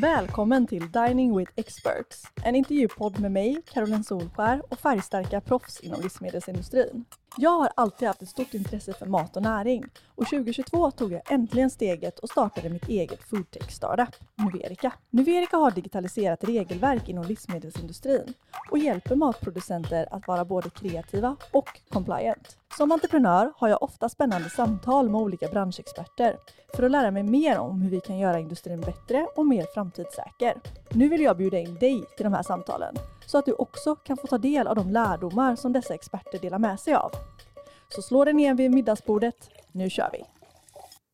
Välkommen till Dining with Experts, en intervjupodd med mig, Caroline Solskär och färgstarka proffs inom livsmedelsindustrin. Jag har alltid haft ett stort intresse för mat och näring och 2022 tog jag äntligen steget och startade mitt eget foodtech-startup, Nuverica. Nuverica har digitaliserat regelverk inom livsmedelsindustrin och hjälper matproducenter att vara både kreativa och compliant. Som entreprenör har jag ofta spännande samtal med olika branschexperter för att lära mig mer om hur vi kan göra industrin bättre och mer framtidssäker. Nu vill jag bjuda in dig till de här samtalen så att du också kan få ta del av de lärdomar som dessa experter delar med sig av. Så slå dig ner vid middagsbordet, nu kör vi!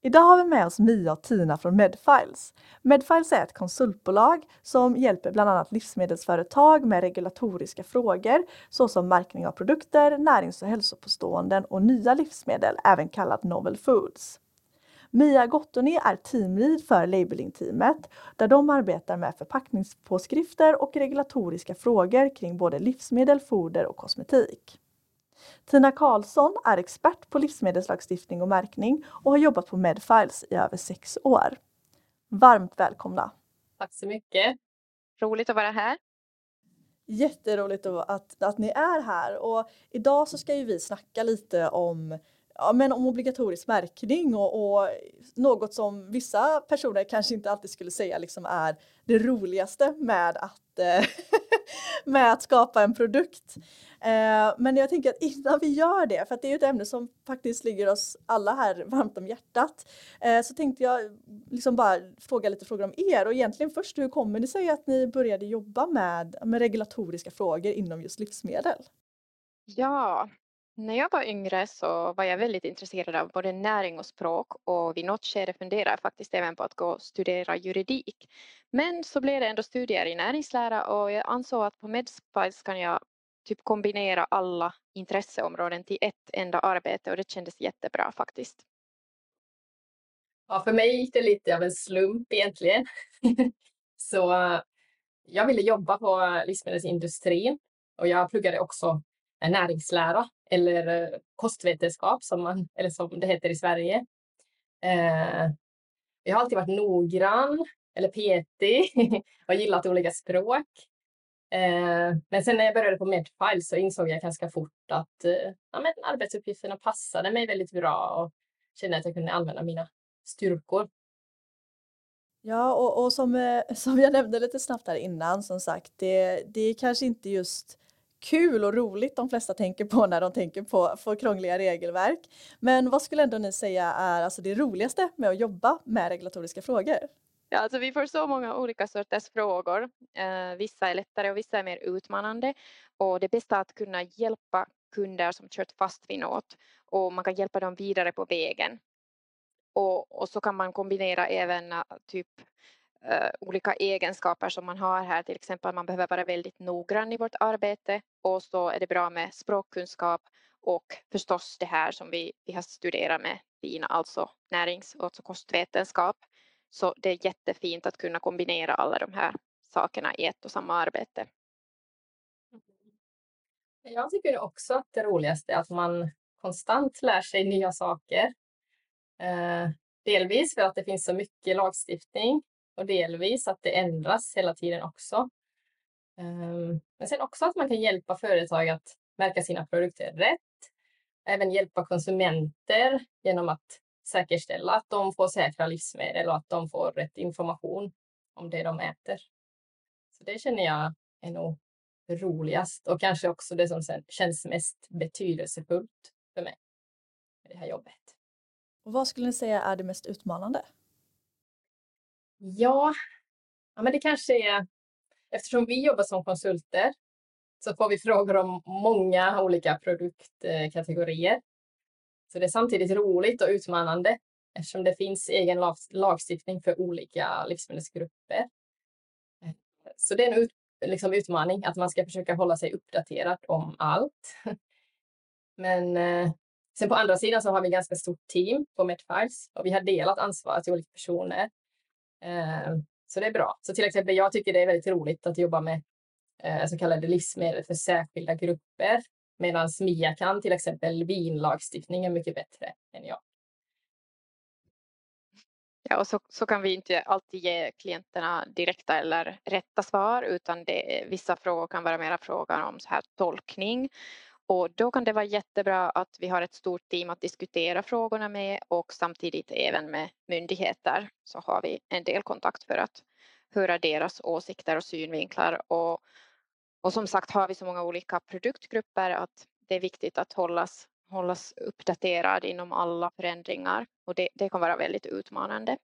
Idag har vi med oss Mia och Tina från Medfiles. Medfiles är ett konsultbolag som hjälper bland annat livsmedelsföretag med regulatoriska frågor såsom märkning av produkter, närings och hälsopåståenden och nya livsmedel, även kallat novel foods. Mia Gottoni är teamlead för labelingteamet där de arbetar med förpackningspåskrifter och regulatoriska frågor kring både livsmedel, foder och kosmetik. Tina Karlsson är expert på livsmedelslagstiftning och märkning och har jobbat på Medfiles i över sex år. Varmt välkomna! Tack så mycket! Roligt att vara här. Jätteroligt att, att ni är här och idag så ska ju vi snacka lite om ja, men om obligatorisk märkning och, och, något som vissa personer kanske inte alltid skulle säga liksom är det roligaste med att, eh, med att skapa en produkt. Eh, men jag tänker att innan vi gör det, för att det är ett ämne som faktiskt ligger oss alla här varmt om hjärtat, eh, så tänkte jag liksom bara fråga lite frågor om er och egentligen först hur kommer det sig att ni började jobba med, med regulatoriska frågor inom just livsmedel? Ja, när jag var yngre så var jag väldigt intresserad av både näring och språk och vid något skede funderade jag faktiskt även på att gå och studera juridik. Men så blev det ändå studier i näringslära och jag ansåg att på Medspice kan jag typ kombinera alla intresseområden till ett enda arbete och det kändes jättebra faktiskt. Ja, för mig gick det lite av en slump egentligen. så eh, jag ville jobba på livsmedelsindustrin och jag pluggade också näringslära eller eh, kostvetenskap som, man, eller som det heter i Sverige. Eh, jag har alltid varit noggrann eller petig och gillat olika språk. Eh, men sen när jag började på Medfile så insåg jag ganska fort att eh, ja, men arbetsuppgifterna passade mig väldigt bra och kände att jag kunde använda mina styrkor. Ja, och, och som, eh, som jag nämnde lite snabbt här innan, som sagt, det, det är kanske inte just kul och roligt de flesta tänker på när de tänker på, på krångliga regelverk. Men vad skulle ändå ni säga är alltså det roligaste med att jobba med regulatoriska frågor? Ja, alltså vi får så många olika sorters frågor. Eh, vissa är lättare och vissa är mer utmanande. Och det bästa är att kunna hjälpa kunder som kört fast vid något och man kan hjälpa dem vidare på vägen. Och, och så kan man kombinera även eh, typ uh, olika egenskaper som man har här, till exempel man behöver vara väldigt noggrann i vårt arbete och så är det bra med språkkunskap och förstås det här som vi, vi har studerat med fina, alltså närings och alltså kostvetenskap. Så det är jättefint att kunna kombinera alla de här sakerna i ett och samma arbete. Mm. Jag tycker också att det roligaste är att man konstant lär sig nya saker. Eh, delvis för att det finns så mycket lagstiftning och delvis att det ändras hela tiden också. Ehm, men sen också att man kan hjälpa företag att märka sina produkter rätt. Även hjälpa konsumenter genom att säkerställa att de får säkra livsmedel och att de får rätt information om det de äter. Så det känner jag är nog roligast och kanske också det som känns mest betydelsefullt för mig med det här jobbet. Och vad skulle ni säga är det mest utmanande? Ja, ja men det kanske är eftersom vi jobbar som konsulter så får vi frågor om många olika produktkategorier så det är samtidigt roligt och utmanande eftersom det finns egen lagstiftning för olika livsmedelsgrupper. Så det är en ut, liksom utmaning att man ska försöka hålla sig uppdaterad om allt. Men eh, sen på andra sidan så har vi ganska stort team på Medfiles och vi har delat ansvaret till olika personer. Eh, så det är bra. Så till exempel jag tycker det är väldigt roligt att jobba med eh, så kallade livsmedel för särskilda grupper Medan Mia kan till exempel vinlagstiftningen mycket bättre än jag. Ja, och så, så kan vi inte alltid ge klienterna direkta eller rätta svar utan det, vissa frågor kan vara mera frågan om så här tolkning och då kan det vara jättebra att vi har ett stort team att diskutera frågorna med och samtidigt även med myndigheter så har vi en del kontakt för att höra deras åsikter och synvinklar och, och som sagt har vi så många olika produktgrupper att det är viktigt att hållas, hållas uppdaterad inom alla förändringar och det, det kan vara väldigt utmanande.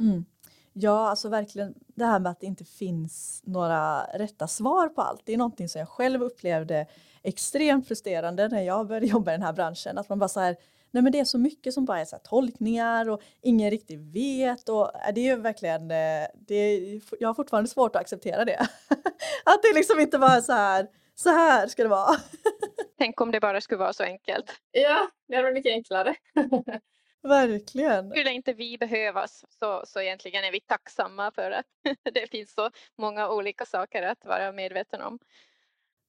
Mm. Ja, alltså verkligen det här med att det inte finns några rätta svar på allt. Det är någonting som jag själv upplevde extremt frustrerande när jag började jobba i den här branschen. Att man bara så här, nej men det är så mycket som bara är så tolkningar och ingen riktigt vet och äh, det är ju verkligen, eh, det är, jag har fortfarande svårt att acceptera det. att det liksom inte bara är så här, så här ska det vara. Tänk om det bara skulle vara så enkelt. Ja, det hade varit mycket enklare. Verkligen. Skulle inte vi behövas så, så egentligen är vi tacksamma för att det finns så många olika saker att vara medveten om.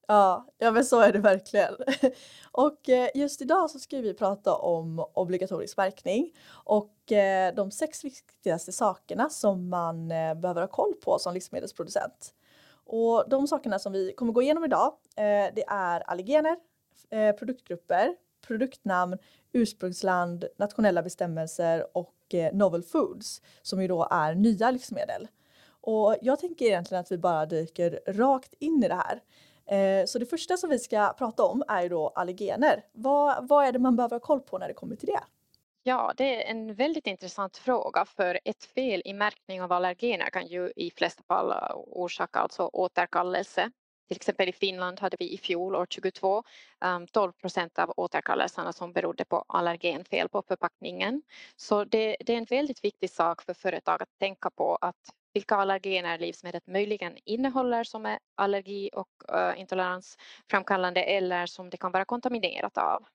Ja, ja men så är det verkligen. Och eh, just idag så ska vi prata om obligatorisk märkning och eh, de sex viktigaste sakerna som man eh, behöver ha koll på som livsmedelsproducent. Och de sakerna som vi kommer gå igenom idag det är allergener, produktgrupper, produktnamn, ursprungsland, nationella bestämmelser och eh, novel foods som ju då är nya livsmedel. Och jag tänker egentligen att vi bara dyker rakt in i det här. Eh, så det första som vi ska prata om är då allergener. Vad, vad är det man behöver ha koll på när det kommer till det? Ja, det är en väldigt intressant fråga för ett fel i märkning av allergener kan ju i flesta fall orsaka alltså återkallelse. Till exempel i Finland hade vi i fjol, år 22 12 ehm, procent av återkallelserna som berodde på allergenfel på förpackningen. Så det, det, är en väldigt viktig sak för företag att tänka på att vilka allergener livsmedlet möjligen innehåller som är allergi och eh, uh, intoleransframkallande eller som det kan vara kontaminerat av.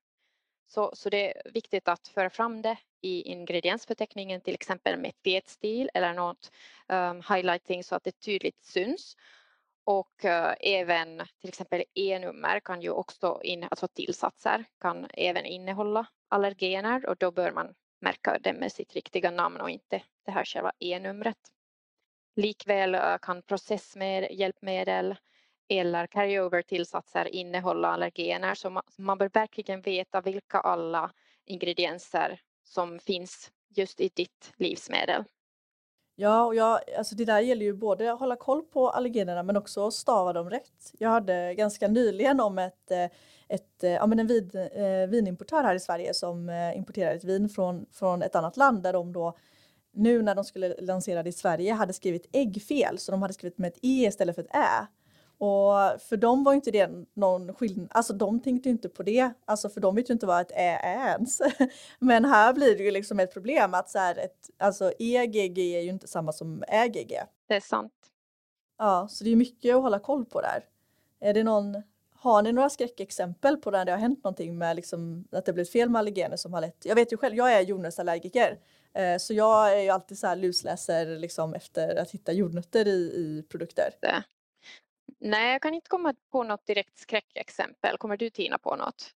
Så, så det är viktigt att föra fram det i ingrediensförteckningen till exempel med fetstil eller något um, highlighting så att det tydligt syns. Och eh, även till exempel E-nummer kan ju också, in, alltså tillsatser kan även innehålla allergener och då bör man märka det med sitt riktiga namn och inte det här själva E-numret. Likväl eh, kan processhjälpmedel eller carryover-tillsatser innehålla allergener så man, bör verkligen veta vilka alla ingredienser som finns just i ditt livsmedel. Ja, och jag, alltså det där gäller ju både att hålla koll på allergenerna men också stava dem rätt. Jag hade ganska nyligen om ett, eh, ett, eh, ja, men en vin, eh, vinimportör här i Sverige som importerade ett vin från, från ett annat land där de då nu när de skulle lansera det i Sverige hade skrivit ägg fel så de hade skrivit med ett e istället för ett ä. Och för dem var inte det någon skillnad, alltså de tänkte inte på det, alltså för de vet ju inte vad ett ä är ens. Men här blir det ju liksom ett problem att så här ett, alltså EGG är ju inte samma som ÄGG. Det är sant. Ja, så det är mycket att hålla koll på där. Är det någon, har ni några skräckexempel på när det har hänt någonting med liksom att det blivit fel med allergener som har lett, jag vet ju själv, jag är jordnötsallergiker Eh, så jag är ju alltid så här lusläser liksom efter att hitta jordnötter i, i produkter. Det. Nej, jag kan inte komma på något direkt skräckexempel. Kommer du Tina på något?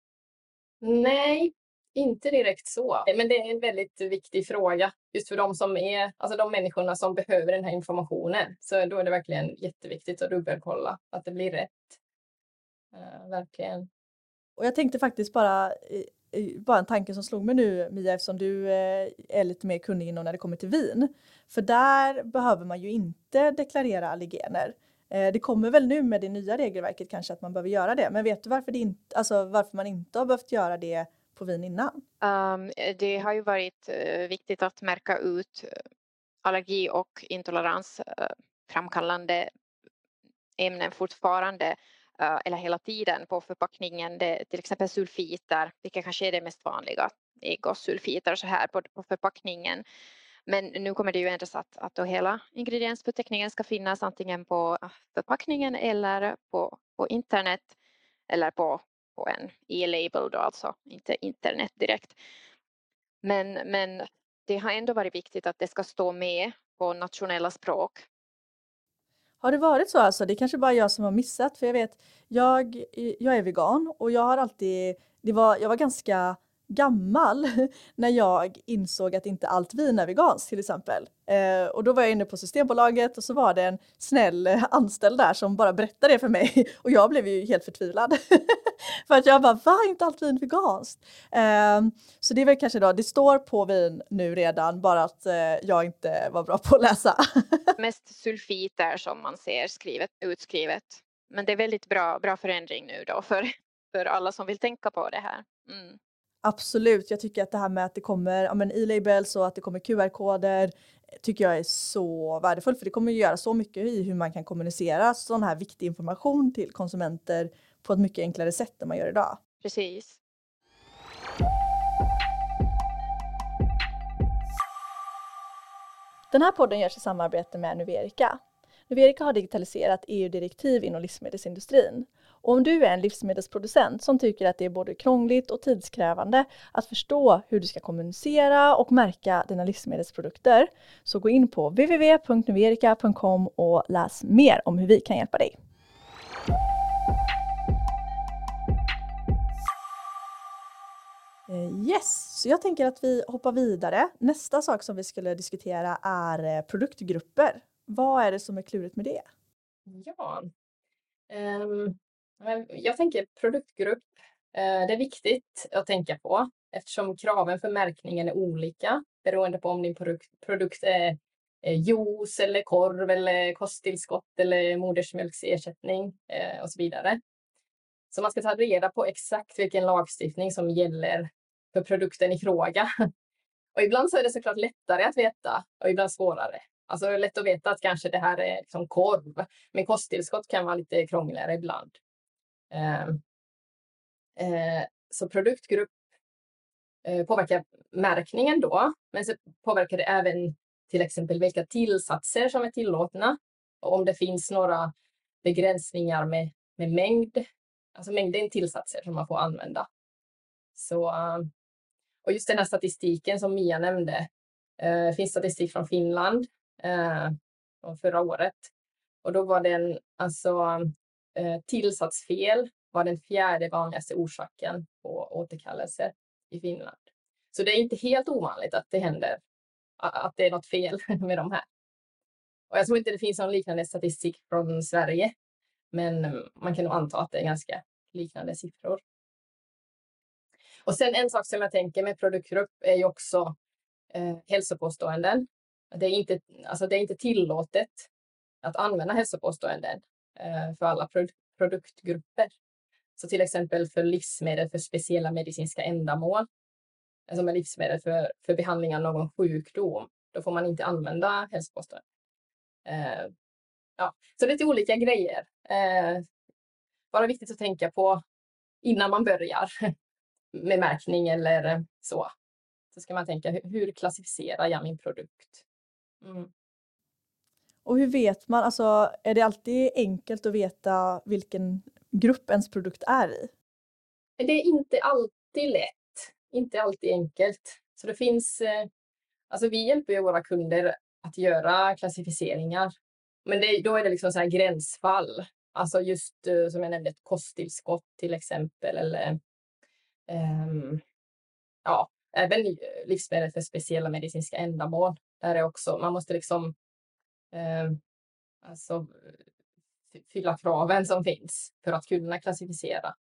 Nej, inte direkt så. Men det är en väldigt viktig fråga just för de som är, alltså de människorna som behöver den här informationen. Så då är det verkligen jätteviktigt att dubbelkolla att det blir rätt. Uh, verkligen. Och jag tänkte faktiskt bara bara en tanke som slog mig nu Mia eftersom du eh, är lite mer kunnig inom när det kommer till vin. För där behöver man ju inte deklarera allergener. Eh, det kommer väl nu med det nya regelverket kanske att man behöver göra det. Men vet du varför, det inte, alltså varför man inte har behövt göra det på vin innan? Um, det har ju varit eh, viktigt att märka ut allergi och intoleransframkallande ämnen fortfarande eller hela tiden på förpackningen, det, till exempel sulfiter, vilket kanske är det mest vanliga, ägg och sulfiter så här på, på förpackningen. Men nu kommer det ju ändras att, att då hela ingrediensförteckningen ska finnas antingen på ah, förpackningen eller på, på internet eller på, på en e-label då, alltså inte internet direkt. Men, men det har ändå varit viktigt att det ska stå med på nationella språk har det varit så alltså? Det är kanske bara jag som har missat för jag vet, jag, jag är vegan och jag har alltid, det var, jag var ganska gammal när jag insåg att inte allt vin är veganskt till exempel. Eh, och då var jag inne på Systembolaget och så var det en snäll anställd där som bara berättade det för mig och jag blev ju helt förtvivlad. för att jag bara, va, inte allt vin veganskt? Eh, så det är väl kanske då, det står på vin nu redan, bara att eh, jag inte var bra på att läsa. Mest sulfiter som man ser skrivet, utskrivet. Men det är väldigt bra, bra förändring nu då för, för alla som vill tänka på det här. Mm. Absolut, jag tycker att det här med att det kommer ja, e-labels och att det kommer QR-koder tycker jag är så värdefullt för det kommer göra så mycket i hur man kan kommunicera sån här viktig information till konsumenter på ett mycket enklare sätt än man gör idag. Precis. Den här podden görs i samarbete med Nuverica. Nuverica har digitaliserat EU-direktiv inom livsmedelsindustrin och om du är en livsmedelsproducent som tycker att det är både krångligt och tidskrävande att förstå hur du ska kommunicera och märka dina livsmedelsprodukter så gå in på www.nuverica.com och läs mer om hur vi kan hjälpa dig. Eh, yes, så jag tänker att vi hoppar vidare. Nästa sak som vi skulle diskutera är eh, produktgrupper. Vad är det som är klurigt med det? Ja, um, jag tänker produktgrupp. Eh, det är viktigt att tänka på eftersom kraven för märkningen är olika beroende på om din produkt är eh, juice eller korv eller kosttillskott eller modersmjölksersättning eh, och så vidare. Så man ska ta reda på exakt vilken lagstiftning som gäller för produkten i fråga. Och ibland så är det såklart lättare att veta och ibland svårare. Alltså det är lätt att veta att kanske det här är liksom korv, men kosttillskott kan vara lite krångligare ibland. Ehm, eh, så produktgrupp eh, påverkar märkningen då, men så påverkar det även till exempel vilka tillsatser som är tillåtna och om det finns några begränsningar med, med mängd, alltså mängden tillsatser som man får använda. Så, och just den här statistiken som Mia nämnde, eh, finns statistik från Finland eh, från förra året och då var den alltså Eh, tillsatsfel var den fjärde vanligaste orsaken på återkallelse i Finland. Så det är inte helt ovanligt att det händer, att det är något fel med de här. Och jag tror inte det finns någon liknande statistik från Sverige, men mm, man kan nog anta att det är ganska liknande siffror. Och sen en sak som jag tänker med produktgrupp är ju också eh, hälsopåståenden. Det är, inte, alltså det är inte tillåtet att använda hälsopåståenden Eh, för alla produktgrupper. Så till exempel för livsmedel för speciella medicinska ändamål, alltså som är livsmedel för, för behandling av någon sjukdom, då får man inte använda hälsokostnader. Eh, ja, så lite olika grejer. Eh, bara viktigt att tänka på innan man börjar med märkning eller så. Så ska man tänka, hur klassificerar jag min produkt? Mm. Och hur vet man, alltså är det alltid enkelt att veta vilken grupp ens produkt är i? Det är inte alltid lätt, inte alltid enkelt. Så det finns, eh, alltså vi hjälper ju våra kunder att göra klassificeringar. Men det, då är det liksom så här gränsfall. Alltså just eh, som jag nämnde, ett kosttillskott till exempel eller um, ja, även eh, livsmedel för speciella medicinska ändamål. Där är också, man måste liksom alltså, fylla kraven som finns för att kunna klassificera.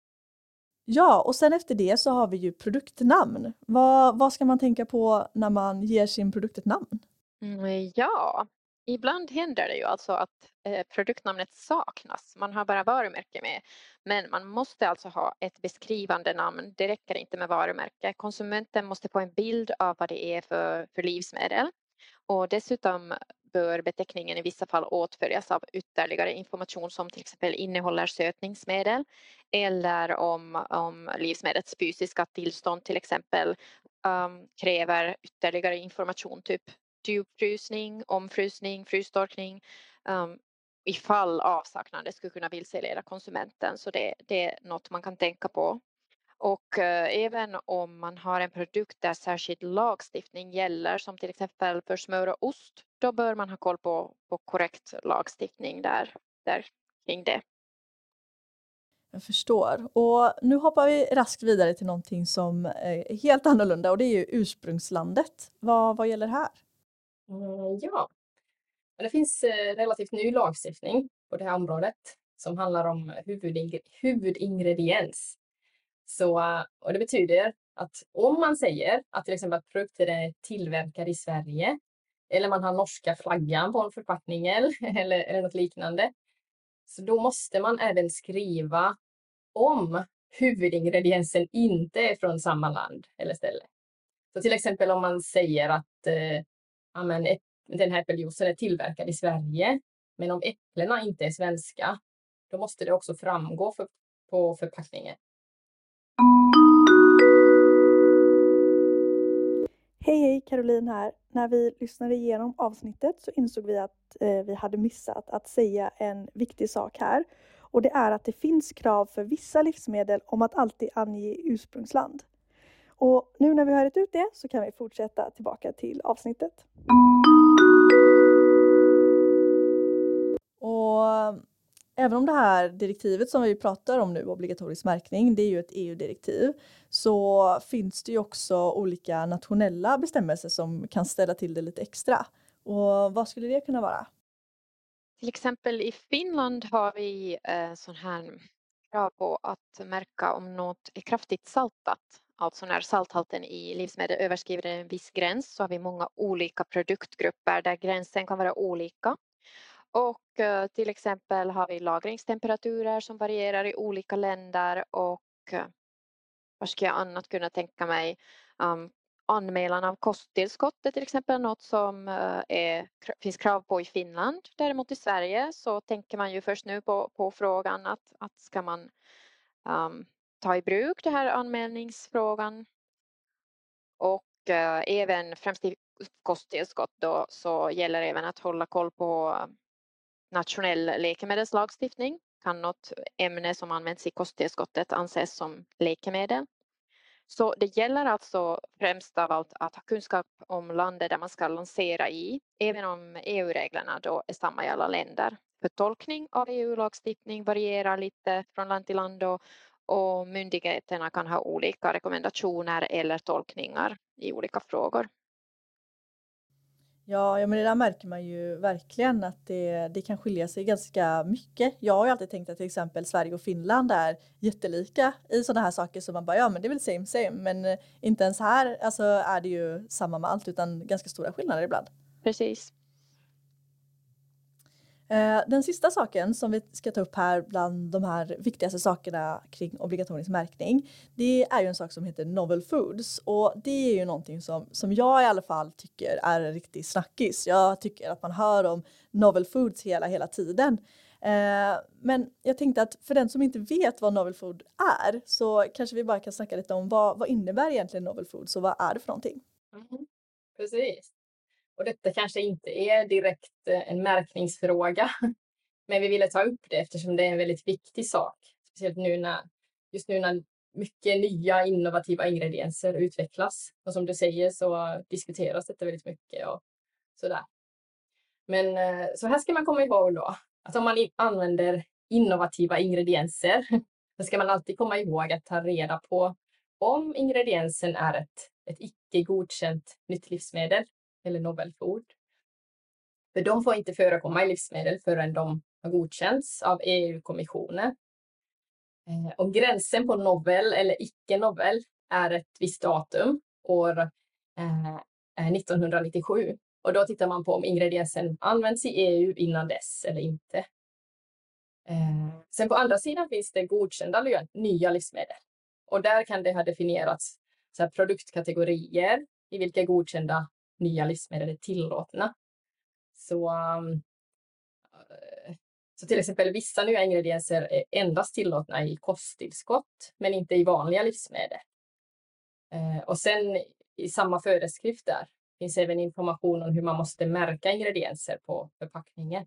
Ja, och sen efter det så har vi ju produktnamn. Vad, vad ska man tänka på när man ger sin produkt ett namn? Mm, ja, ibland händer det ju alltså att eh, produktnamnet saknas. Man har bara varumärke med. Men man måste alltså ha ett beskrivande namn. Det räcker inte med varumärke. Konsumenten måste få en bild av vad det är för, för livsmedel. Och dessutom bör beteckningen i vissa fall åtföljas av ytterligare information som till exempel innehåller sötningsmedel eller om, om livsmedlets fysiska tillstånd till exempel um, kräver ytterligare information, typ djupfrysning, omfrysning, frystorkning um, ifall avsaknaden skulle kunna vilseleda konsumenten. Så det, det är något man kan tänka på. Och eh, även om man har en produkt där särskild lagstiftning gäller som till exempel för smör och ost, då bör man ha koll på, på korrekt lagstiftning där, där kring det. Jag förstår. Och nu hoppar vi raskt vidare till någonting som är helt annorlunda och det är ju ursprungslandet. Vad, vad gäller här? Mm, ja, det finns eh, relativt ny lagstiftning på det här området som handlar om huvuding huvudingrediens. Så, och det betyder att om man säger att till exempel att produkter är tillverkade i Sverige eller man har norska flaggan på en förpackning eller, eller något liknande. Så då måste man även skriva om huvudingrediensen inte är från samma land eller ställe. Så till exempel om man säger att eh, amen, den här äppeljuicen är tillverkad i Sverige, men om äpplena inte är svenska, då måste det också framgå för, på förpackningen. Hej hej, Caroline här. När vi lyssnade igenom avsnittet så insåg vi att eh, vi hade missat att säga en viktig sak här. Och det är att det finns krav för vissa livsmedel om att alltid ange ursprungsland. Och nu när vi har rätt ut det så kan vi fortsätta tillbaka till avsnittet. Och även om det här direktivet som vi pratar om nu, obligatorisk märkning, det är ju ett EU-direktiv, så finns det ju också olika nationella bestämmelser som kan ställa till det lite extra. Och vad skulle det kunna vara? Till exempel i Finland har vi eh, sån här krav på att märka om något är kraftigt saltat. Alltså när salthalten i livsmedel överskrider en viss gräns så har vi många olika produktgrupper där gränsen kan vara olika. Och till exempel har vi lagringstemperaturer som varierar i olika länder och eh, vad ska jag annat kunna tänka mig? Um, anmälan av kosttillskott är till exempel något som eh, är, finns krav på i Finland. Däremot i Sverige så tänker man ju först nu på, på frågan att, att ska man um, ta i bruk den här anmälningsfrågan och uh, även främst i kosttillskott då så gäller även att hålla koll på nationell läkemedelslagstiftning. Kan något ämne som används i kosttillskottet anses som läkemedel? Så det gäller alltså främst av allt att ha kunskap om landet där man ska lansera i, även om EU-reglerna då är samma i alla länder. För tolkning av EU-lagstiftning varierar lite från land till land och, och myndigheterna kan ha olika rekommendationer eller tolkningar i olika frågor. Ja, ja, men det där märker man ju verkligen att det, det kan skilja sig ganska mycket. Jag har ju alltid tänkt att till exempel Sverige och Finland är jättelika i sådana här saker som man bara ja men det är väl same same men eh, inte ens här alltså, är det ju samma med allt utan ganska stora skillnader ibland. Precis. Eh, den sista saken som vi ska ta upp här bland de här viktigaste sakerna kring obligatorisk märkning, det är ju en sak som heter novel foods och det är ju någonting som, som jag i alla fall tycker är en riktig snackis. Jag tycker att man hör om novel foods hela, hela tiden. Eh, men jag tänkte att för den som inte vet vad novel food är så kanske vi bara kan snacka lite om vad, vad innebär egentligen novel foods och vad är det för någonting? Mm, precis. Och detta kanske inte är direkt eh, en märkningsfråga, men vi ville ta upp det eftersom det är en väldigt viktig sak. Speciellt nu när, just nu när mycket nya innovativa ingredienser utvecklas. Och som du säger så diskuteras detta väldigt mycket och sådär. Men eh, så här ska man komma ihåg då, att om man använder innovativa ingredienser, så ska man alltid komma ihåg att ta reda på om ingrediensen är ett, ett icke godkänt nytt livsmedel eller novel food. För de får inte förekomma i livsmedel förrän de har godkänts av EU-kommissionen. Eh, och gränsen på novel eller icke novel är ett visst datum, år eh, eh, 1997. Och då tittar man på om ingrediensen används i EU innan dess eller inte. Sen på andra sidan finns det godkända nya livsmedel. Och där kan det ha definierats så produktkategorier i vilka godkända nya livsmedel är tillåtna. Så, um, eh, så till exempel vissa nya ingredienser är endast tillåtna i kosttillskott, men inte i vanliga livsmedel. Eh, och sen i samma föreskrift där finns även information om hur man måste märka ingredienser på förpackningen.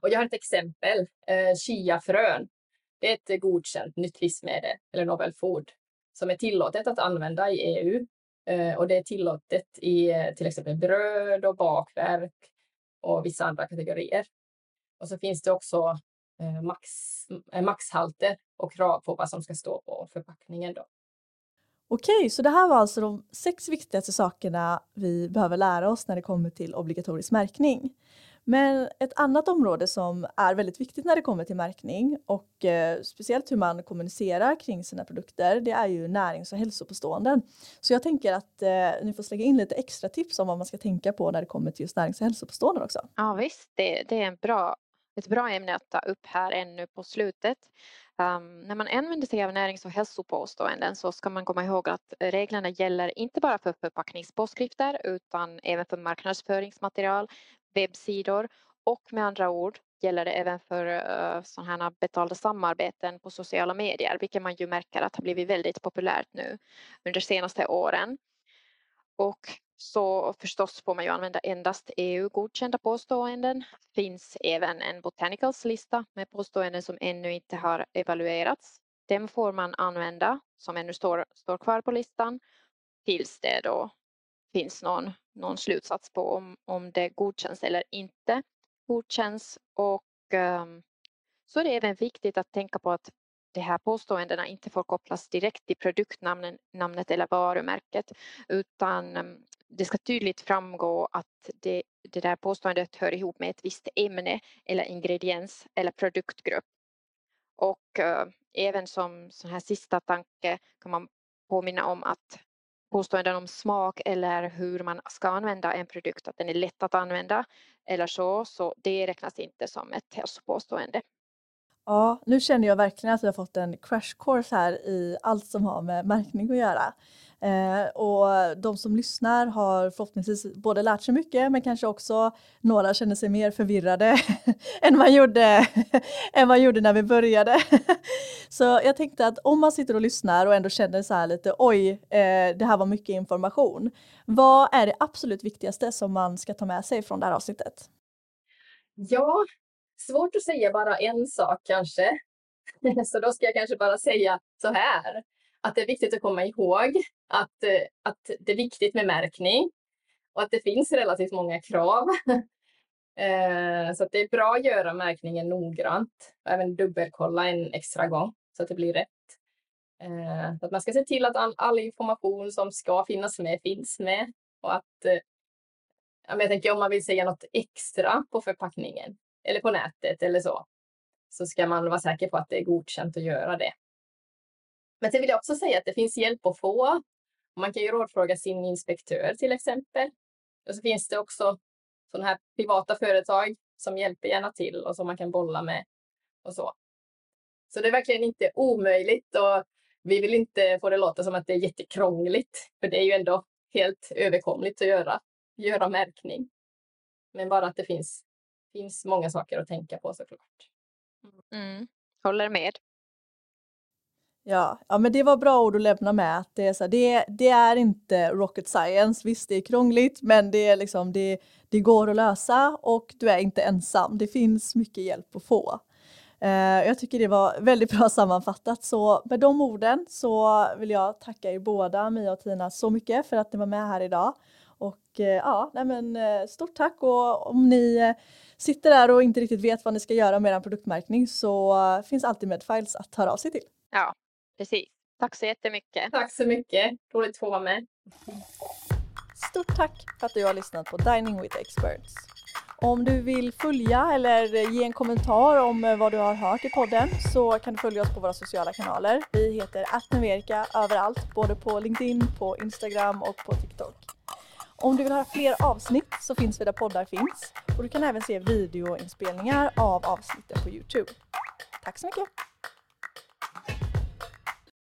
Och jag har ett exempel, eh, chiafrön. Det är ett godkänt nytt livsmedel, eller novel food, som är tillåtet att använda i EU Eh, och det är tillåtet i eh, till exempel bröd och bakverk och vissa andra kategorier. Och så finns det också eh, max, maxhalter och krav på vad som ska stå på förpackningen. Då. Okej, så det här var alltså de sex viktigaste sakerna vi behöver lära oss när det kommer till obligatorisk märkning. Men ett annat område som är väldigt viktigt när det kommer till märkning och eh, speciellt hur man kommunicerar kring sina produkter, det är ju närings och hälsopåståenden. Så jag tänker att eh, ni får slänga in lite extra tips om vad man ska tänka på när det kommer till just närings och hälsopåståenden också. Ja visst, det, det är en bra, ett bra ämne att ta upp här ännu på slutet. Um, när man använder sig av närings och hälsopåståenden så ska man komma ihåg att reglerna gäller inte bara för förpackningspåskrifter utan även för marknadsföringsmaterial, webbsidor och med andra ord gäller det även för uh, sådana här betalda samarbeten på sociala medier, vilket man ju märker att har blivit väldigt populärt nu under de senaste åren. Och så förstås får man ju använda endast EU-godkända påståenden. Det finns även en Botanicals-lista med påståenden som ännu inte har evaluerats. Den får man använda, som ännu står, står kvar på listan, tills det då finns någon, någon slutsats på om, om det godkänns eller inte godkänns. Och um, så är det även viktigt att tänka på att de här påståendena inte får kopplas direkt till produktnamnet eller varumärket utan um, det ska tydligt framgå att det, det där påståendet hör ihop med ett visst ämne eller ingrediens eller produktgrupp. Och uh, även som sån här sista tanke kan man påminna om att påståenden om smak eller hur man ska använda en produkt, att den är lätt att använda eller så, så det räknas inte som ett hälsopåstående. Ja, nu känner jag verkligen att vi har fått en crash course här i allt som har med märkning att göra. Eh, och de som lyssnar har förhoppningsvis både lärt sig mycket men kanske också några känner sig mer förvirrade än, man gjorde, än man gjorde när vi började. så jag tänkte att om man sitter och lyssnar och ändå känner så här lite oj, eh, det här var mycket information. Vad är det absolut viktigaste som man ska ta med sig från det här avsnittet? Ja, svårt att säga bara en sak kanske. Så då ska jag kanske bara säga så här att det är viktigt att komma ihåg att, eh, att det är viktigt med märkning och att det finns relativt många krav. Eh, så att det är bra att göra märkningen noggrant och även dubbelkolla en extra gång så att det blir rätt. Eh, så att man ska se till att all, all, information som ska finnas med finns med och att jag tänker om man vill säga något extra på förpackningen eller på nätet eller så, så ska man vara säker på att det är godkänt att göra det. Men sen vill jag också säga att det finns hjälp att få. Man kan ju rådfråga sin inspektör till exempel. Och så finns det också sådana här privata företag som hjälper gärna till och som man kan bolla med och så. Så det är verkligen inte omöjligt och vi vill inte få det låta som att det är jättekrångligt, för det är ju ändå helt överkomligt att göra, göra märkning. Men bara att det finns, finns många saker att tänka på såklart. Mm. Håller med. Ja, ja, men det var bra ord att lämna med. Att det, är så här, det, det, är inte rocket science. Visst, det är krångligt, men det, är liksom, det, det går att lösa och du är inte ensam. Det finns mycket hjälp att få. Uh, jag tycker det var väldigt bra sammanfattat. Så med de orden så vill jag tacka er båda, Mia och Tina, så mycket för att ni var med här idag. Och eh, ja, nej men, eh, stort tack och om ni sitter där och inte riktigt vet vad ni ska göra med er produktmärkning så finns alltid Medfiles att höra av sig till. Ja, Precis. Tack så jättemycket. Tack så mycket. Roligt att få vara med. Stort tack för att du har lyssnat på Dining with Experts. Om du vill följa eller ge en kommentar om vad du har hört i podden så kan du följa oss på våra sociala kanaler. Vi heter attnuverika överallt, både på LinkedIn, på Instagram och på TikTok. Om du vill höra fler avsnitt så finns vi där poddar finns och du kan även se videoinspelningar av avsnitten på Youtube. Tack så mycket!